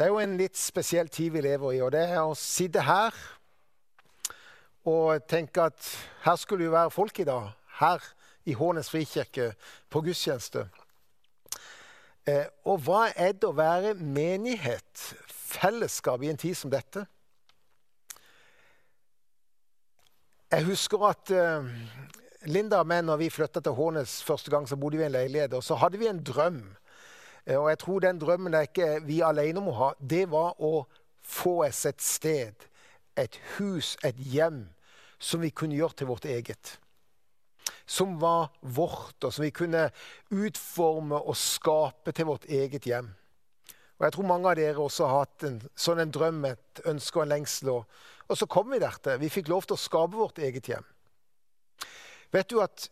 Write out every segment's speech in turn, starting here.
Det er jo en litt spesiell tid vi lever i, og det er å sitte her og tenke at her skulle jo være folk i dag. Her i Hånes frikirke på gudstjeneste. Eh, og hva er det å være menighet, fellesskap, i en tid som dette? Jeg husker at eh, Linda og meg, når vi flytta til Hånes første gang, så bodde vi i en leilighet. Og så hadde vi en drøm og jeg tror den drømmen er ikke vi alene må ha. Det var å få oss et sted, et hus, et hjem, som vi kunne gjøre til vårt eget. Som var vårt, og som vi kunne utforme og skape til vårt eget hjem. Og Jeg tror mange av dere også har hatt en sånn en drøm, et ønske og en lengsel. Og, og så kom vi dertil. Vi fikk lov til å skape vårt eget hjem. Vet du at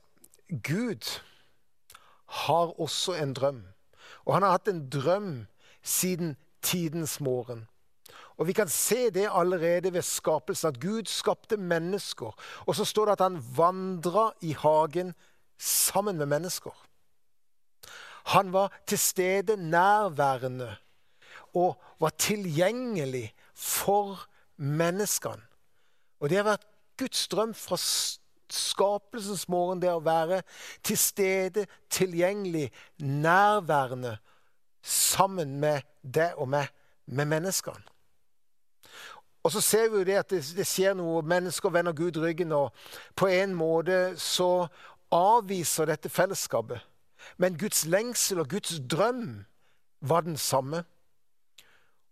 Gud har også en drøm? Og han har hatt en drøm siden tidens morgen. Og Vi kan se det allerede ved skapelsen, at Gud skapte mennesker. Og så står det at han vandra i hagen sammen med mennesker. Han var til stede nærværende og var tilgjengelig for menneskene. Og det har vært Guds drøm fra skapelsens morgen, det å være til stede, tilgjengelig, nærværende sammen med deg og meg, med menneskene. Og så ser vi jo det at det, det skjer noe. Mennesker vender Gud ryggen, og på en måte så avviser dette fellesskapet. Men Guds lengsel og Guds drøm var den samme.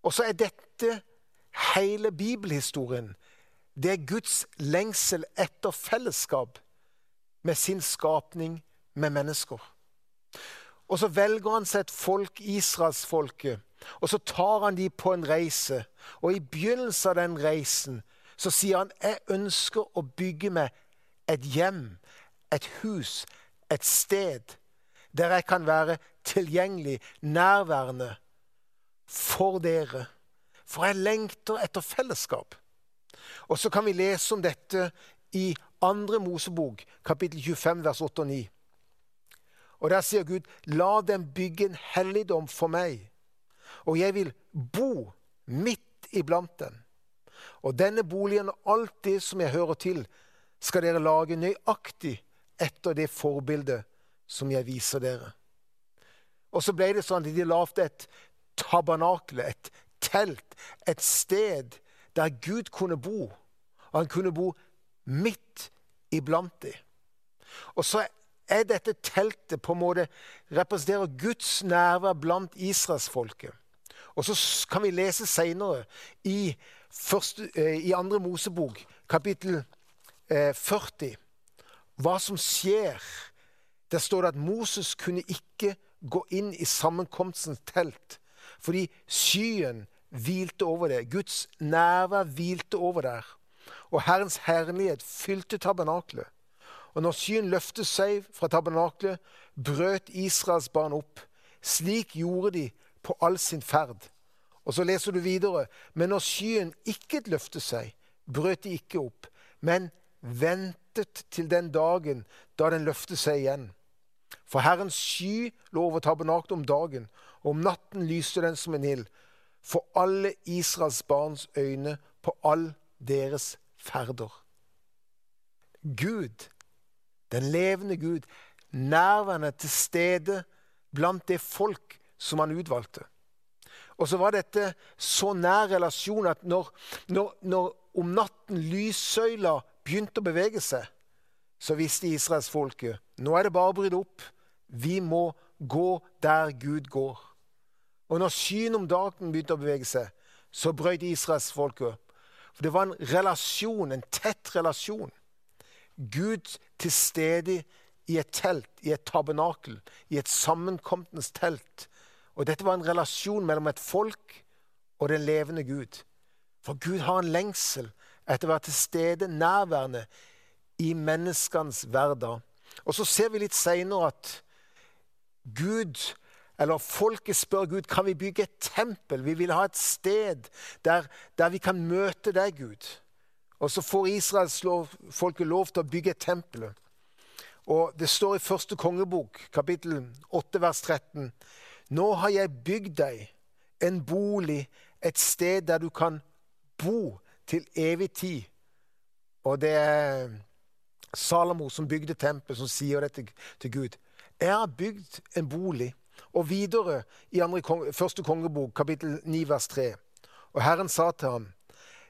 Og så er dette hele bibelhistorien det er Guds lengsel etter fellesskap med sin skapning, med mennesker. Og så velger han seg et folk, israelsfolket, og så tar han de på en reise. Og i begynnelsen av den reisen så sier han jeg ønsker å bygge meg et hjem, et hus, et sted der jeg kan være tilgjengelig, nærværende for dere. For jeg lengter etter fellesskap. Og så kan vi lese om dette i andre Mosebok, kapittel 25, vers 8 og 9. Og Der sier Gud, 'La dem bygge en helligdom for meg, og jeg vil bo midt iblant dem.' Og denne boligen og alt det som jeg hører til, skal dere lage nøyaktig etter det forbildet som jeg viser dere. Og så ble det sånn at de lagde et tabernakle, et telt, et sted der Gud kunne bo. Og han kunne bo midt iblant dem. Og så er dette teltet på en måte representerer Guds nærvær blant israelsfolket. Og så kan vi lese seinere i, eh, i andre Mosebok, kapittel 40, eh, hva som skjer. Der står det at Moses kunne ikke gå inn i sammenkomstens telt fordi skyen hvilte over det. Guds nærvær hvilte over der. Og Herrens herlighet fylte tabernaklet. Og når skyen løftet seg fra tabernaklet, brøt Israels barn opp. Slik gjorde de på all sin ferd. Og så leser du videre. Men når skyen ikke løftet seg, brøt de ikke opp, men ventet til den dagen da den løftet seg igjen. For Herrens sky lå over tabernaklet om dagen, og om natten lyste den som en ild for alle Israels barns øyne på all deres ferder. Gud, den levende Gud, nærværende til stede blant det folk som han utvalgte. Og så var dette så nær relasjon at når, når, når om natten lyssøyla begynte å bevege seg, så visste israelsfolket nå er det bare å bryte opp. Vi må gå der Gud går. Og når skyen om dagen begynte å bevege seg, så brøt israelsfolket For det var en relasjon, en tett relasjon. Gud til stede i et telt, i et tabernakel, i et sammenkomtens telt. Og dette var en relasjon mellom et folk og den levende Gud. For Gud har en lengsel etter å være til stede, nærværende, i menneskenes hverdag. Og så ser vi litt seinere at Gud eller folket spør Gud kan vi bygge et tempel. Vi vil ha et sted der, der vi kan møte deg, Gud. Og så får Israels israelsfolket lov til å bygge et tempel. Og Det står i første kongebok, kapittel 8, vers 13. Nå har jeg bygd deg en bolig, et sted der du kan bo til evig tid. Og det er Salomo som bygde tempelet, som sier dette til Gud. Jeg har bygd en bolig. Og videre i andre, første kongebok, kapittel 9, vers 3. Og Herren sa til ham,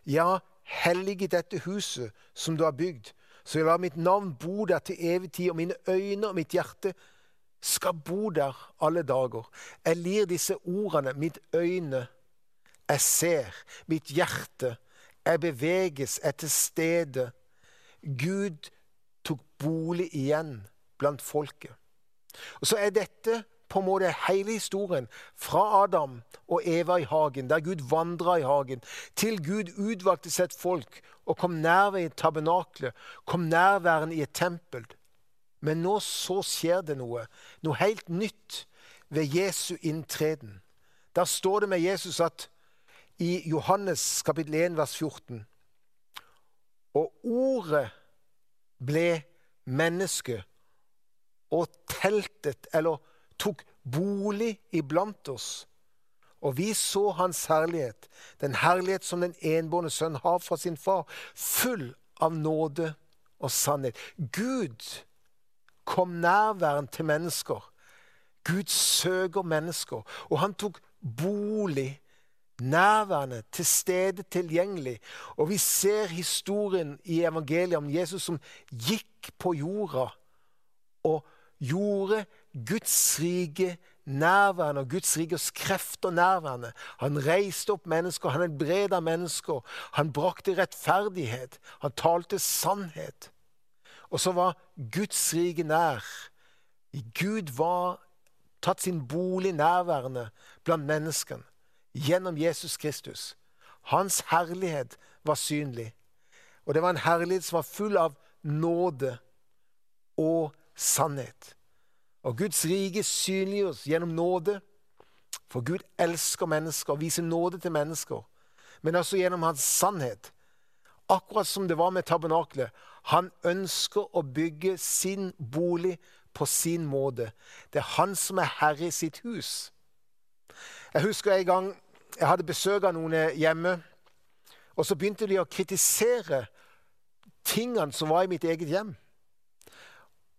Ja, hellige dette huset som du har bygd, så jeg lar mitt navn bo der til evig tid, og mine øyne og mitt hjerte skal bo der alle dager. Jeg lir disse ordene, mitt øyne, jeg ser, mitt hjerte, jeg beveges, er til stede. Gud tok bolig igjen blant folket. Og Så er dette på en måte hele historien fra Adam og Eva i hagen, der Gud vandra i hagen, til Gud utvalgte sitt folk og kom nærværende i tabernaklet, kom nærværende i et tempel. Men nå så skjer det noe, noe helt nytt ved Jesu inntreden. Der står det med Jesus at i Johannes kapittel 1 vers 14 Og ordet ble menneske og teltet, eller tok bolig iblant oss. Og vi så hans herlighet, den herlighet som den enbårne sønn har fra sin far, full av nåde og sannhet. Gud kom nærværende til mennesker. Gud søker mennesker, og han tok bolig nærværende, til stede, tilgjengelig. Og vi ser historien i evangeliet om Jesus som gikk på jorda og gjorde Guds rike nærværende og Guds rikes krefter nærværende. Han reiste opp mennesker, han helbreda mennesker, han brakte rettferdighet, han talte sannhet. Og så var Guds rike nær. Gud var tatt sin bolig nærværende blant menneskene gjennom Jesus Kristus. Hans herlighet var synlig. Og det var en herlighet som var full av nåde og sannhet. Og Guds rike synliggjøres gjennom nåde. For Gud elsker mennesker og viser nåde til mennesker. Men også gjennom hans sannhet. Akkurat som det var med tabernaklet. Han ønsker å bygge sin bolig på sin måte. Det er han som er herre i sitt hus. Jeg husker en gang jeg hadde besøk av noen hjemme. Og så begynte de å kritisere tingene som var i mitt eget hjem.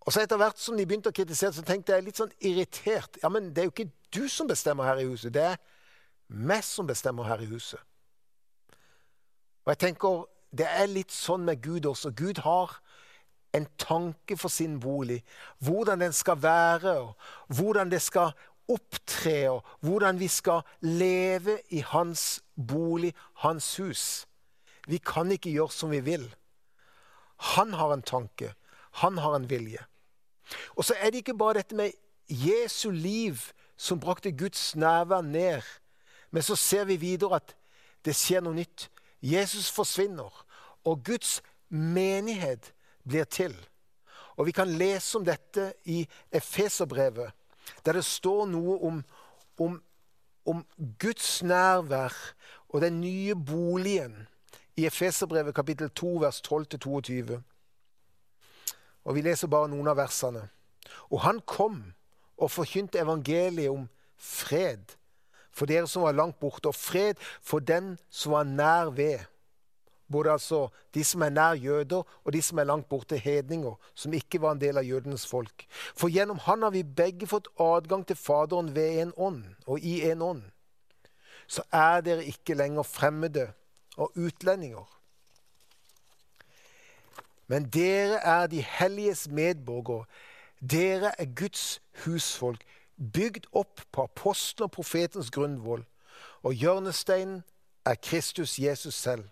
Og så Etter hvert som de begynte å kritisere, så tenkte jeg litt sånn irritert. Ja, men Det er jo ikke du som bestemmer her i huset, det er meg som bestemmer her i huset. Og jeg tenker, Det er litt sånn med Gud også. Gud har en tanke for sin bolig. Hvordan den skal være, og hvordan det skal opptre, og hvordan vi skal leve i hans bolig, hans hus. Vi kan ikke gjøre som vi vil. Han har en tanke. Han har en vilje. Og så er det ikke bare dette med Jesu liv som brakte Guds nærvær ned. Men så ser vi videre at det skjer noe nytt. Jesus forsvinner, og Guds menighet blir til. Og Vi kan lese om dette i Efeserbrevet, der det står noe om, om, om Guds nærvær og den nye boligen i Efeserbrevet kapittel 2 vers 12-22. Og Vi leser bare noen av versene. Og han kom og forkynte evangeliet om fred for dere som var langt borte, og fred for den som var nær ved. Både altså de som er nær jøder, og de som er langt borte, hedninger, som ikke var en del av jødenes folk. For gjennom han har vi begge fått adgang til Faderen ved en ånd, og i en ånd. Så er dere ikke lenger fremmede og utlendinger men dere er de helliges medborgere. Dere er Guds husfolk, bygd opp på apostelen og profetens grunnvoll. Og hjørnesteinen er Kristus Jesus selv.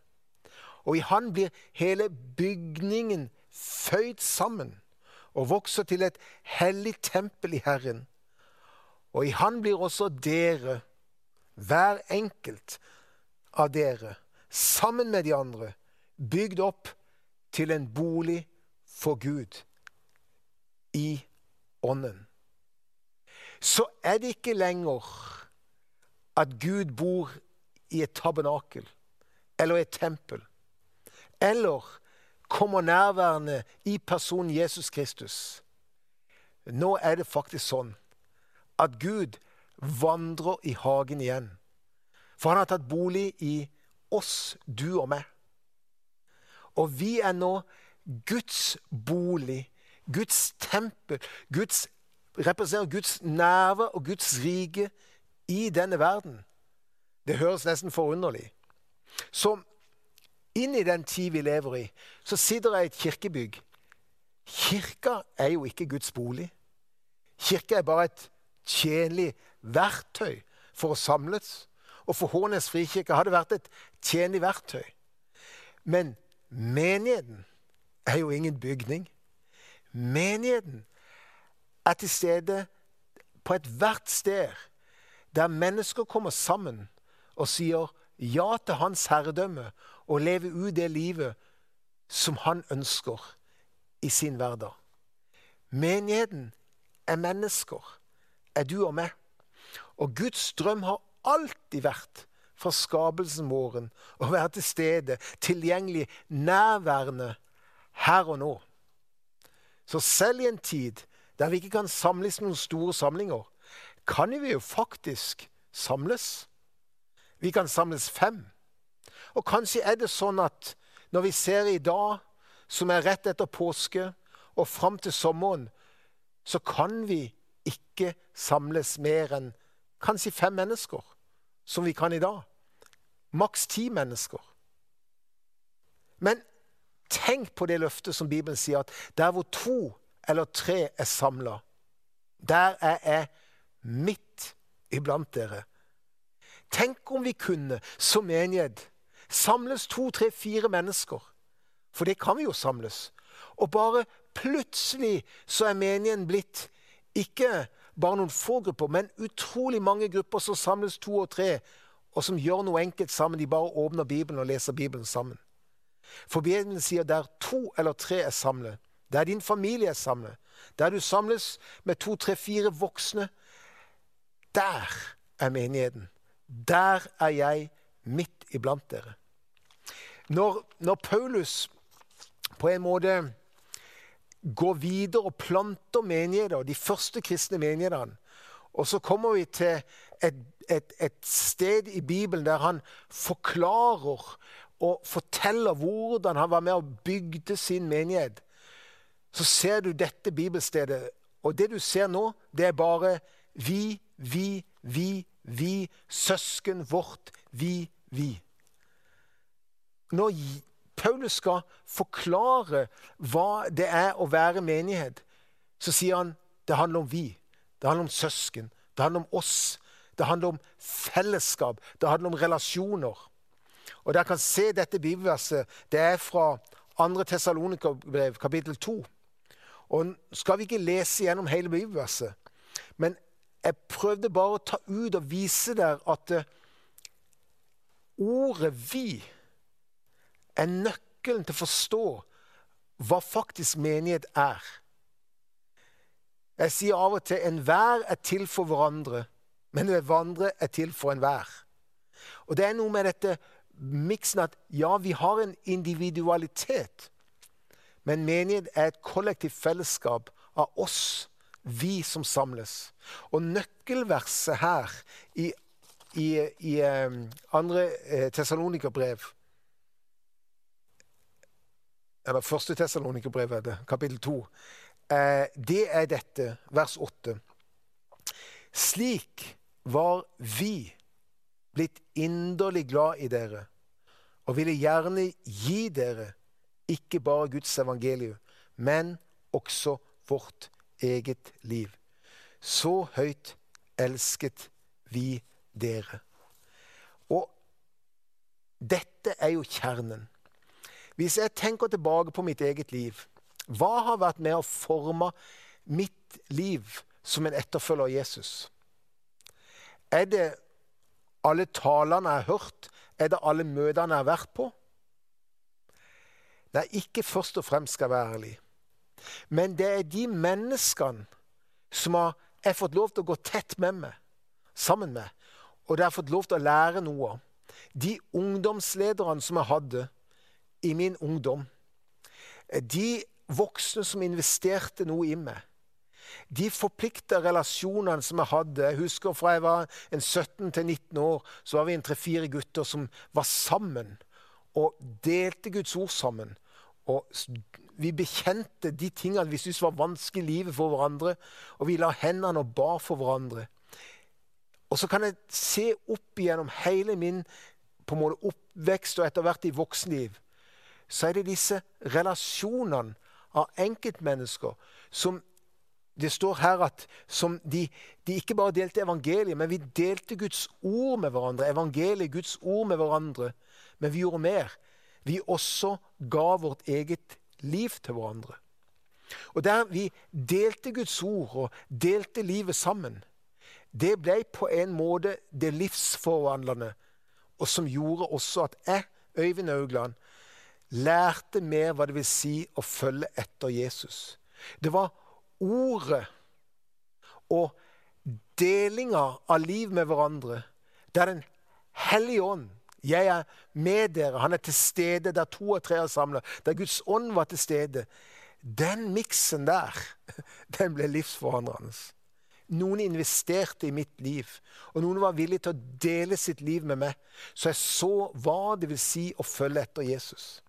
Og i Han blir hele bygningen føyd sammen og vokser til et hellig tempel i Herren. Og i Han blir også dere, hver enkelt av dere, sammen med de andre, bygd opp til en bolig for Gud i ånden. Så er det ikke lenger at Gud bor i et tabernakel eller et tempel. Eller kommer nærværende i personen Jesus Kristus. Nå er det faktisk sånn at Gud vandrer i hagen igjen. For han har tatt bolig i oss, du og meg. Og vi er nå Guds bolig, Guds tempel, Guds, representerer Guds nerve og Guds rike i denne verden. Det høres nesten forunderlig. Så inn i den tid vi lever i, så sitter jeg i et kirkebygg. Kirka er jo ikke Guds bolig. Kirka er bare et tjenlig verktøy for å samles. Og for Hånes frikirke har det vært et tjenlig verktøy. Men menigheten er jo ingen bygning. Menigheten er til stede på ethvert sted der mennesker kommer sammen og sier ja til hans herredømme og lever ut det livet som han ønsker i sin hverdag. Menigheten er mennesker, er du og meg. Og Guds drøm har alltid vært fra skapelsen vår å være til stede, tilgjengelig, nærværende her og nå. Så selv i en tid der vi ikke kan samles noen store samlinger, kan vi jo faktisk samles. Vi kan samles fem. Og kanskje er det sånn at når vi ser i dag, som er rett etter påske, og fram til sommeren, så kan vi ikke samles mer enn kanskje fem mennesker, som vi kan i dag. Maks ti mennesker. Men tenk på det løftet som Bibelen sier, at der hvor to eller tre er samla, der er jeg midt iblant dere. Tenk om vi kunne, som menighet, samles to, tre, fire mennesker. For det kan vi jo samles. Og bare plutselig så er menigheten blitt ikke bare noen få grupper, men utrolig mange grupper som samles to og tre, og som gjør noe enkelt sammen. De bare åpner Bibelen og leser Bibelen sammen. For Bibelen sier der to eller tre er samlet, der din familie er samlet, der du samles med to, tre, fire voksne, der er menigheten. Der er jeg midt iblant dere. Når, når Paulus på en måte går videre og planter menigheter, de første kristne menighetene. Og så kommer vi til et, et, et, sted i Bibelen der han forklarer og forteller hvordan han var med og bygde sin menighet. Så ser du dette bibelstedet, og det du ser nå, det er bare vi, vi, vi, vi, søsken vårt, vi, vi. Når Paulus skal forklare hva det er å være menighet, så sier han det handler om vi. Det handler om søsken. Det handler om oss. Det handler om fellesskap. Det handler om relasjoner. Og Dere kan se dette bibelverset. Det er fra 2. Tessalonikerbrev, kapittel 2. Og skal vi ikke lese gjennom hele bibelverset, men jeg prøvde bare å ta ut og vise der at eh, ordet 'vi' er nøkkelen til å forstå hva faktisk menighet er. Jeg sier av og til enhver er til for hverandre, men hverandre er til for enhver. Og det er noe med dette miksen at ja, vi har en individualitet, men menighet er et kollektivt fellesskap av oss, vi som samles. Og nøkkelverset her i, i, i um, andre eh, Tessalonikerbrev eller første Tessalonikerbrev, kapittel 2, eh, det er dette, vers 8. Slik var vi blitt inderlig glad i dere og ville gjerne gi dere ikke bare Guds evangelium, men også vårt eget liv. Så høyt elsket vi dere. Og dette er jo kjernen. Hvis jeg tenker tilbake på mitt eget liv, hva har vært med å forme mitt liv som en etterfølger av Jesus? Er det alle talene jeg har hørt? Er det alle møtene jeg har vært på? Nei, ikke først og fremst skal jeg være ærlig. Men det er de menneskene som har jeg fått lov til å gå tett med meg, sammen med, og det har fått lov til å lære noe av. De ungdomslederne som jeg hadde, i min ungdom. De voksne som investerte noe i meg. De forplikta relasjonene som jeg hadde. Jeg husker Fra jeg var en 17 til 19 år, så var vi en tre-fire gutter som var sammen og delte Guds ord sammen. Og vi bekjente de tingene vi syntes var vanskelig i livet for hverandre. Og vi la hendene og bar for hverandre. Og så kan jeg se opp igjennom hele min på måte oppvekst og etter hvert i voksenliv, så er det disse relasjonene av enkeltmennesker som det står her at de, de, ikke bare delte evangeliet, men vi delte Guds ord med hverandre. Evangeliet, Guds ord med hverandre. Men vi gjorde mer. Vi også ga vårt eget liv til hverandre. Og der vi delte Guds ord og delte livet sammen, det ble på en måte det livsforvandlende, og som gjorde også at jeg, Øyvind Augland, lærte mer hva det vil si å følge etter Jesus. Det var ordet og delinga av liv med hverandre, der Den hellige ånd jeg er med dere. Han er til stede der to og tre er samla. Der Guds ånd var til stede. Den miksen der, den ble livsforandrende. Noen investerte i mitt liv, og noen var villige til å dele sitt liv med meg. Så jeg så hva det vil si å følge etter Jesus.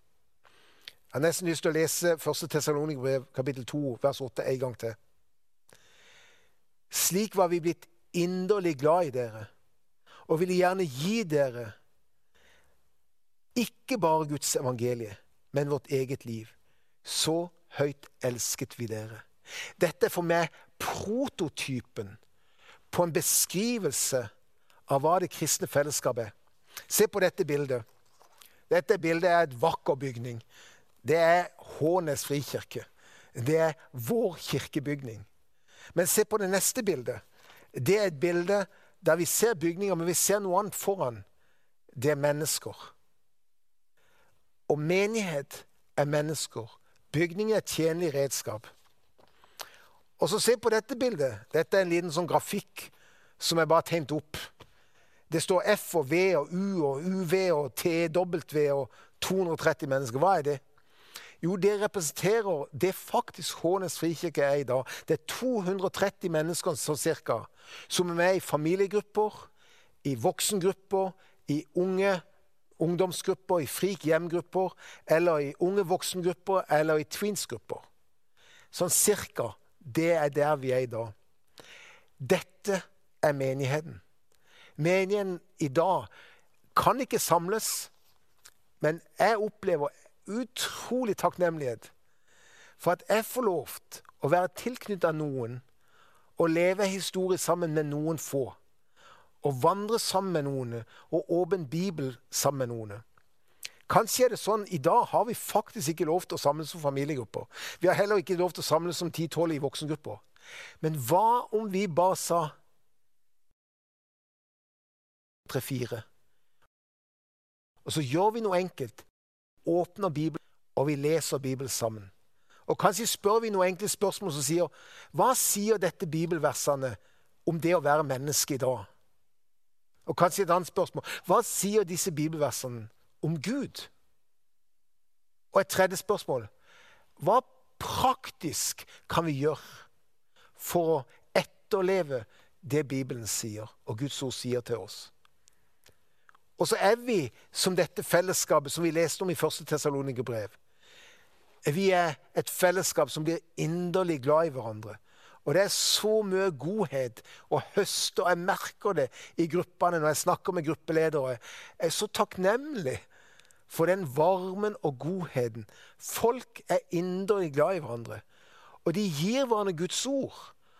Jeg har nesten lyst til å lese 1. Tessalonikerbrev kapittel 2, vers 8 en gang til. Slik var vi blitt inderlig glad i dere, og ville gjerne gi dere ikke bare Guds evangelie, men vårt eget liv. Så høyt elsket vi dere. Dette er for meg prototypen på en beskrivelse av hva det kristne fellesskapet er. Se på dette bildet. Dette bildet er et vakker bygning. Det er Hånes frikirke. Det er vår kirkebygning. Men se på det neste bildet. Det er et bilde der vi ser bygninger, men vi ser noe annet foran. Det er mennesker. Og menighet er mennesker. Bygning er tjenlig redskap. Og så Se på dette bildet. Dette er en liten sånn grafikk som jeg bare har tegnet opp. Det står F og V og U og UV og TW og 230 mennesker. Hva er det? Jo, det representerer det faktisk Hånes frikirke er i dag. Det er 230 mennesker sånn cirka, som er med i familiegrupper, i voksengrupper, i unge ungdomsgrupper, i frik hjemgrupper, eller i unge voksengrupper eller i twinsgrupper. Sånn cirka. Det er der vi er i dag. Dette er menigheten. Menigheten i dag kan ikke samles, men jeg opplever utrolig takknemlighet for at jeg får lov til å være tilknyttet noen og leve historie sammen med noen få Og vandre sammen med noen og åpen bibel sammen med noen. Kanskje er det sånn i dag har vi faktisk ikke lov til å samles som familiegrupper. Vi har heller ikke lov til å samles som 10-12 i voksengrupper. Men hva om vi bare sa tre-fire? Og så gjør vi noe enkelt. Åpner Bibelen, og vi leser Bibelen sammen. Og kanskje spør vi noen enkle spørsmål som sier Hva sier dette bibelversene om det å være menneske i dag? Og kanskje et annet spørsmål. Hva sier disse bibelversene om Gud? Og et tredje spørsmål. Hva praktisk kan vi gjøre for å etterleve det Bibelen sier, og Guds ord sier til oss? Og så er vi som dette fellesskapet som vi leste om i første Tessalonikerbrev. Vi er et fellesskap som blir inderlig glad i hverandre. Og det er så mye godhet å høste, og jeg merker det i gruppene når jeg snakker med gruppeledere. Jeg er så takknemlig for den varmen og godheten. Folk er inderlig glad i hverandre. Og de gir hverandre Guds ord.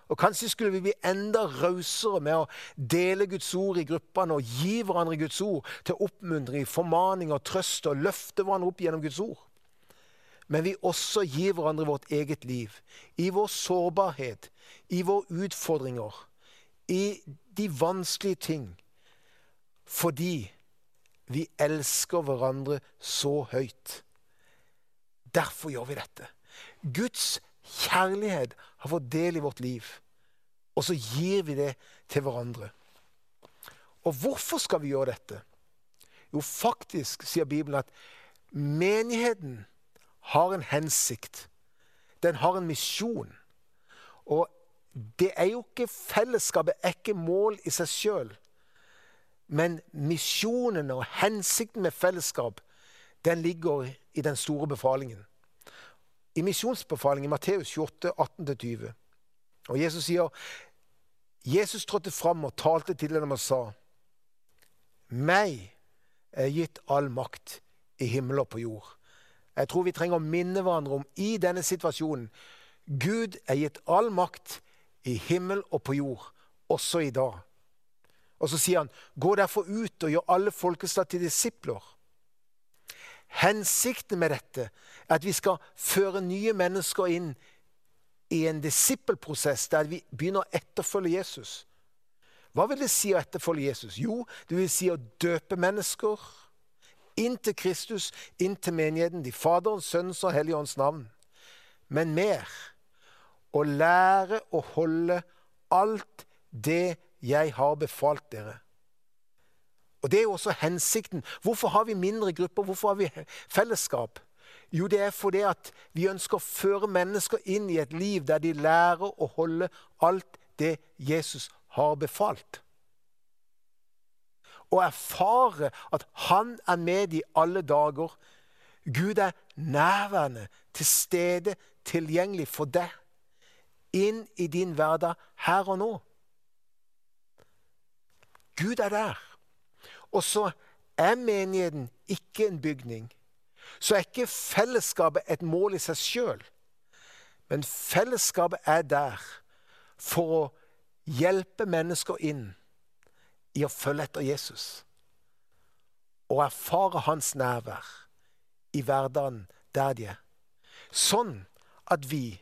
Og Kanskje skulle vi bli enda rausere med å dele Guds ord i gruppene og gi hverandre Guds ord til oppmuntring, formaning og trøst og løfte hverandre opp gjennom Guds ord men vi også gir hverandre vårt eget liv. I vår sårbarhet, i våre utfordringer, i de vanskelige ting. Fordi vi elsker hverandre så høyt. Derfor gjør vi dette. Guds kjærlighet har fått del i vårt liv. Og så gir vi det til hverandre. Og hvorfor skal vi gjøre dette? Jo, faktisk sier Bibelen at menigheten har en hensikt. Den har en misjon. Og det er jo ikke fellesskapet er ikke mål i seg sjøl. Men misjonen og hensikten med fellesskap den ligger i den store befalingen. I misjonsbefalingen i Matteus 28, 18-20. Og Jesus sier Jesus trådte fram og talte til dem og sa Meg er gitt all makt i himmel og på jord. Jeg tror vi trenger å minne hverandre om i denne situasjonen Gud er gitt all makt i himmel og på jord, også i dag. Og så sier han, gå derfor ut og gjør alle folkeslag til disipler. Hensikten med dette er at vi skal føre nye mennesker inn i en disippelprosess der vi begynner å etterfølge Jesus. Hva vil det si å etterfølge Jesus? Jo, det vil si å døpe mennesker inn til Kristus, inn til menigheten, i Faderens, Sønnens og Helligåndens navn. Men mer å lære å holde alt det jeg har befalt dere. Og Det er jo også hensikten. Hvorfor har vi mindre grupper? Hvorfor har vi fellesskap? Jo, det er fordi at vi ønsker å føre mennesker inn i et liv der de lærer å holde alt det Jesus har befalt. Og erfare at han er med i alle dager. Gud er nærværende, til stede, tilgjengelig for deg. Inn i din hverdag her og nå. Gud er der. Og så er menigheten ikke en bygning. Så er ikke fellesskapet et mål i seg sjøl. Men fellesskapet er der for å hjelpe mennesker inn i å følge etter Jesus. Og erfare hans nærvær i hverdagen der de er. Sånn at vi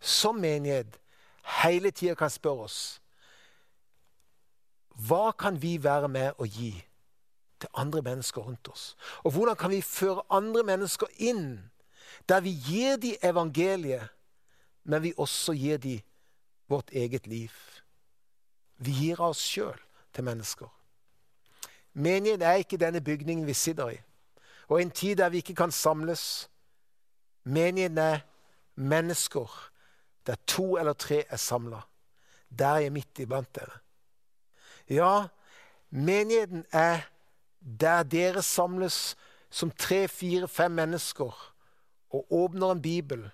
som menighet hele tida kan spørre oss hva kan vi være med å gi til andre mennesker rundt oss? Og hvordan kan vi føre andre mennesker inn der vi gir dem evangeliet, men vi også gir dem vårt eget liv? Vi gir av oss sjøl til mennesker. Menigheten er ikke denne bygningen vi sitter i. Og i en tid der vi ikke kan samles. Menigheten er mennesker der to eller tre er samla. Der er jeg midt iblant dere. Ja, menigheten er der dere samles som tre, fire, fem mennesker og åpner en bibel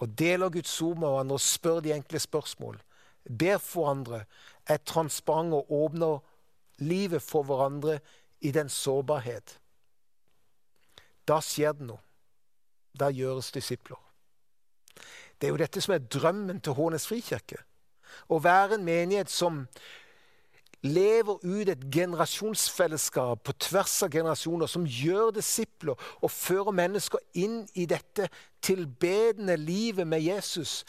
og deler Guds ord med hverandre og spør de enkle spørsmål, ber for andre, er transparente og åpner livet for hverandre i den sårbarhet. Da skjer det noe. Da gjøres disipler. Det er jo dette som er drømmen til Hånes frikirke. Å være en menighet som lever ut et generasjonsfellesskap på tvers av generasjoner, som gjør disipler og fører mennesker inn i dette tilbedende livet med Jesus.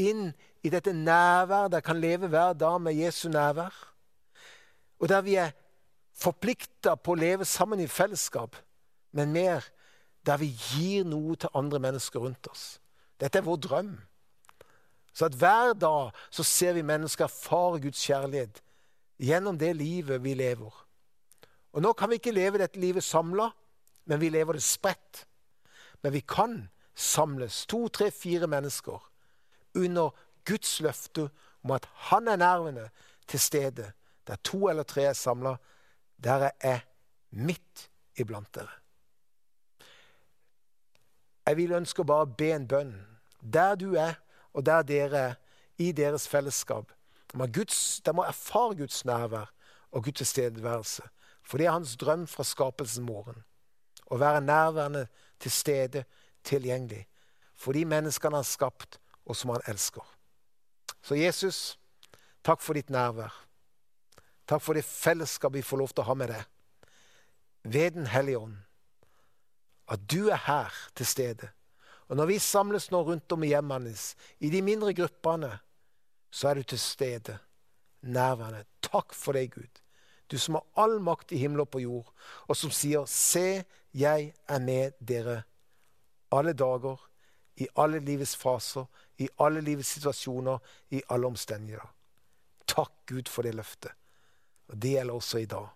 Inn i dette nærvær der kan leve hver dag med Jesu nærvær. Og der vi er forplikta på å leve sammen i fellesskap, men mer der vi gir noe til andre mennesker rundt oss. Dette er vår drøm. Så at hver dag så ser vi mennesker erfare Guds kjærlighet gjennom det livet vi lever. Og Nå kan vi ikke leve dette livet samla, men vi lever det spredt. Men vi kan samles, to, tre, fire mennesker, under Guds løfte om at Han er nervene til stede. Der to eller tre er samla, der er jeg midt iblant dere. Jeg vil ønske å bare be en bønn. Der du er, og der dere er, i deres fellesskap de, Guds, de må erfare Guds nærvær og Guds tilstedeværelse. For det er hans drøm fra skapelsen morgen. Å være nærværende, til stede, tilgjengelig. For de menneskene han har skapt, og som han elsker. Så Jesus, takk for ditt nærvær. Takk for det fellesskapet vi får lov til å ha med deg. Ved Den hellige ånd. At du er her til stede. Og når vi samles nå rundt om i hjemmene, i de mindre gruppene, så er du til stede, nærværende. Takk for deg, Gud. Du som har all makt i himmel og på jord, og som sier, 'Se, jeg er med dere alle dager, i alle livets faser, i alle livets situasjoner, i alle omstendigheter.' Takk, Gud, for det løftet. Og det gjelder også i dag.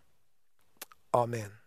Amen.